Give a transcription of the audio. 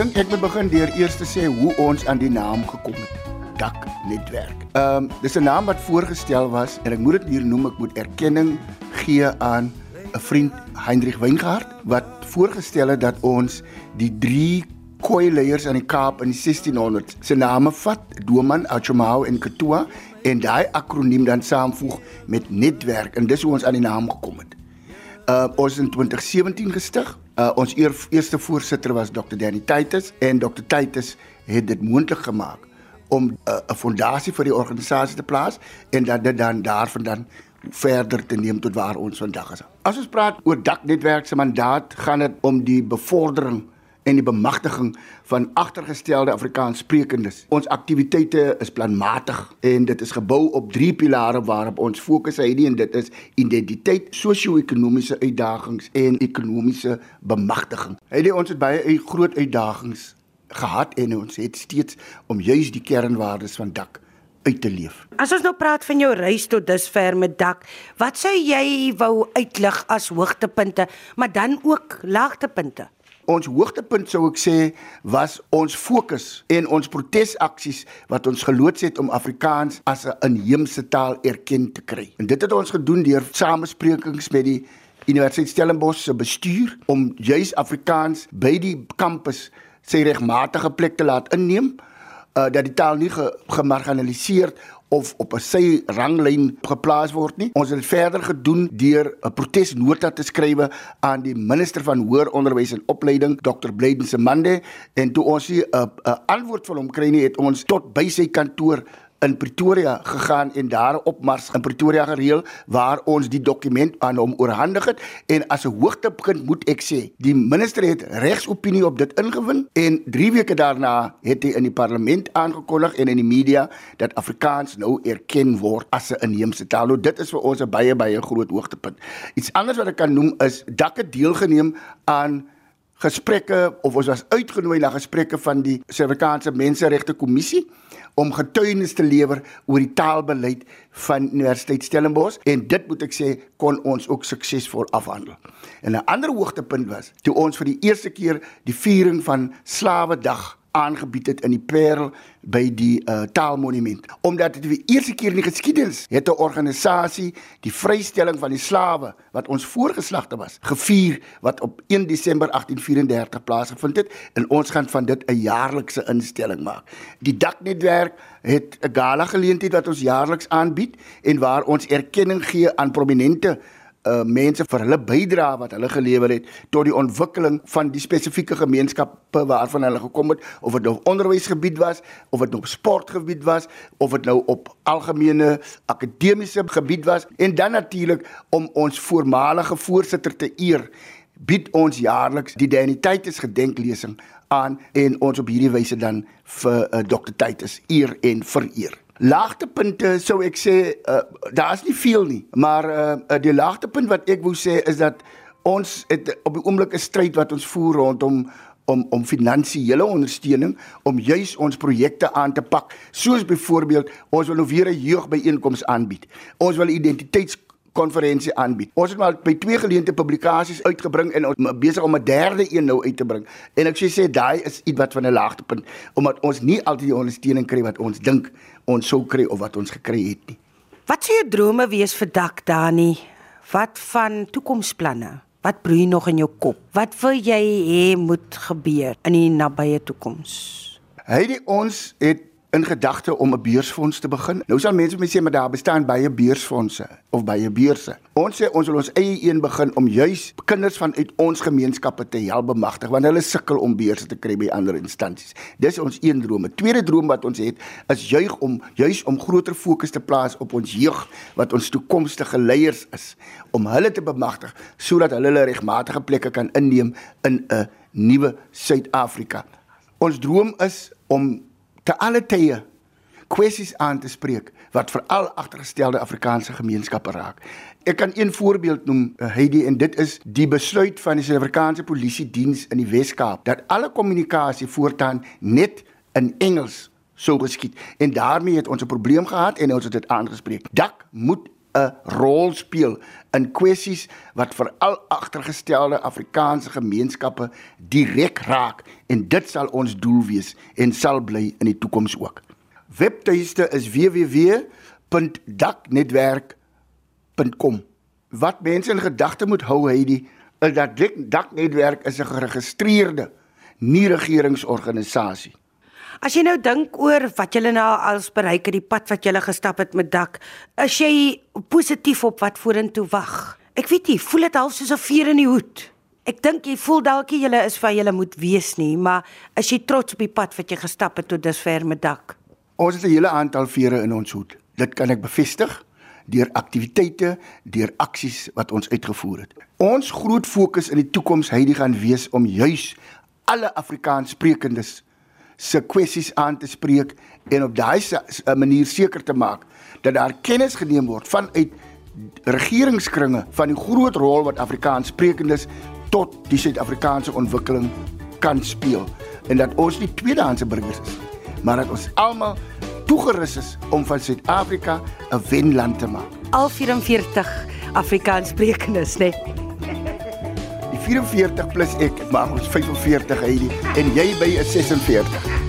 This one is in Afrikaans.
dink ek moet begin deur eers te sê hoe ons aan die naam gekom het. Dak netwerk. Ehm um, dis 'n naam wat voorgestel was en ek moet dit hier noem, ek moet erkenning gee aan 'n vriend Hendrik Weingart wat voorgestel het dat ons die drie koi leiers aan die Kaap in die 1600s se name vat, Doman, Achomao en Katua en daai akroniem dan saamvoeg met netwerk en dis hoe ons aan die naam gekom het. Uh ons in 2017 gestig. Uh ons eer, eerste voorsitter was Dr. Danny Titus en Dr. Titus het dit moontlik gemaak om 'n uh, fondasie vir die organisasie te plaas en dat dit dan daarvandaan verder te neem tot waar ons vandag is. As ons praat oor daknetwerk se mandaat, gaan dit om die bevordering en die bemagtiging van agtergestelde Afrikaanssprekendes. Ons aktiwiteite is planmatig en dit is gebou op drie pilare waarop ons fokus het en dit is identiteit, sosio-ekonomiese uitdagings en ekonomiese bemagtiging. Het ons het baie groot uitdagings gehad en ons het steeds om juis die kernwaardes van dak uit te leef. As ons nou praat van jou reis tot dusver met dak, wat sou jy wou uitlig as hoogtepunte, maar dan ook laagtepunte? Ons hoogtepunt sou ek sê was ons fokus en ons protesaksies wat ons geloods het om Afrikaans as 'n inheemse taal erken te kry. En dit het ons gedoen deur samesprekings met die Universiteit Stellenbosch se bestuur om juis Afrikaans by die kampus sy regmatige plek te laat inneem uh, dat die taal nie ge gemarginaliseer of op 'n sy ranglyn geplaas word nie. Ons het verder gedoen deur 'n protesnota te skrywe aan die minister van hoër onderwys en opleiding, Dr. Blyden Semande, en toe ons 'n 'n antwoord van hom kry nie, het ons tot by sy kantoor in Pretoria gegaan en daar opmars in Pretoria gereël waar ons die dokument aan hom oorhandig het en as 'n hoogtepunt moet ek sê die minister het regsopinie op dit ingewin en 3 weke daarna het hy in die parlement aangekondig en in die media dat Afrikaans nou erken word as 'n inheemse taal. Nou dit is vir ons 'n baie baie groot hoogtepunt. Iets anders wat ek kan noem is dakke deelgeneem aan gesprekke of ons was uitgenooi na gesprekke van die Suid-Afrikaanse Menseregte Kommissie om getuienis te lewer oor die taalbeleid van Universiteit Stellenbosch en dit moet ek sê kon ons ook suksesvol afhandel. En 'n ander hoogtepunt was toe ons vir die eerste keer die viering van Slawedag aangebied het in die Parel by die uh, Taalmonument. Omdat dit die eerste keer in die geskiedenis het 'n organisasie die vrystelling van die slawe wat ons voorgeslagte was, gevier wat op 1 Desember 1834 plaasgevind het en ons gaan van dit 'n jaarlikse instelling maak. Die daknetwerk het 'n gala geleentheid wat ons jaarliks aanbied en waar ons erkenning gee aan prominente uh mense vir hulle bydrae wat hulle gelewer het tot die ontwikkeling van die spesifieke gemeenskappe waarvan hulle gekom het of dit nou onderwysgebied was of dit nou sportgebied was of dit nou op algemene akademiese gebied was en dan natuurlik om ons voormalige voorsitter te eer bied ons jaarliks die Danitaitis gedenklesing aan en ons op hierdie wyse dan vir uh, Dr. Titus eer en vereer laagtepunte sou ek sê uh, daar's nie veel nie, maar uh, die laagtepunt wat ek wou sê is dat ons het op die oomblik 'n stryd wat ons voer rondom om om finansiële ondersteuning om juis ons projekte aan te pak soos byvoorbeeld ons wil nou weer 'n jeugbyeenkoms aanbied. Ons wil identiteits konferensie aanbied. Ons het maar by twee geleente publikasies uitgebring en ons besig om 'n derde een nou uit te bring. En ek sê sê daai is iets wat van 'n laagtepunt omdat ons nie altyd die ondersteuning kry wat ons dink ons sou kry of wat ons gekry het nie. Wat sou jou drome wees vir dak Dani? Wat van toekomsplanne? Wat broei nog in jou kop? Wat wil jy hê moet gebeur in die nabye toekoms? Heidi ons het in gedagte om 'n beursfonds te begin. Nou sal mense my sê maar daar bestaan baie beursfondse of baie beurse. Ons sê ons wil ons eie een begin om juis kinders van uit ons gemeenskappe te help bemagtig want hulle sukkel om beurse te kry by ander instansies. Dis ons een droom. 'n Tweede droom wat ons het is juig om juis om groter fokus te plaas op ons jeug wat ons toekomstige leiers is om hulle te bemagtig sodat hulle hulle regmatige plekke kan inneem in 'n nuwe Suid-Afrika. Ons droom is om te alle tye kwessies aan te spreek wat veral agtergestelde Afrikaanse gemeenskappe raak. Ek kan een voorbeeld noem, eh, Heidi, en dit is die besluit van die Suid-Afrikaanse Polisie Diens in die Wes-Kaap dat alle kommunikasie voortaan net in Engels sou geskied. En daarmee het ons 'n probleem gehad en ons het dit aangespreek. Dak moet 'n rol speel in kwessies wat veral agtergestelde Afrikaanse gemeenskappe direk raak en dit sal ons doel wees en sal bly in die toekoms ook. Webtuiste is www.daknetwerk.com. Wat mense in gedagte moet hou, Heidi, is dat Daknetwerk is 'n geregistreerde nie-regeringsorganisasie. As jy nou dink oor wat jy nou als bereik het, die pad wat jy gestap het met dak, is jy positief op wat vorentoe wag? Ek weet nie, voel dit half soos 'n vuur in die hoed. Ek dink jy voel dalk jy is van jy moet wees nie, maar is jy trots op die pad wat jy gestap het tot dusver met dak? Ons het 'n hele aantal vere in ons hoed. Dit kan ek bevestig deur aktiwiteite, deur aksies wat ons uitgevoer het. Ons groot fokus in die toekoms hy gaan wees om juis alle Afrikaanssprekendes se kwessies aan te spreek en op daai manier seker te maak dat daar kennis geneem word vanuit regeringskringe van die groot rol wat Afrikaanssprekendes tot die Suid-Afrikaanse ontwikkeling kan speel en dat ons nie tweedehandse burgers is maar dat ons almal toegerus is om van Suid-Afrika 'n wenland te maak. Al 44 Afrikaanssprekendes, né? Nee. 44 plus ek, maar ons 45 hy en jy by is 46.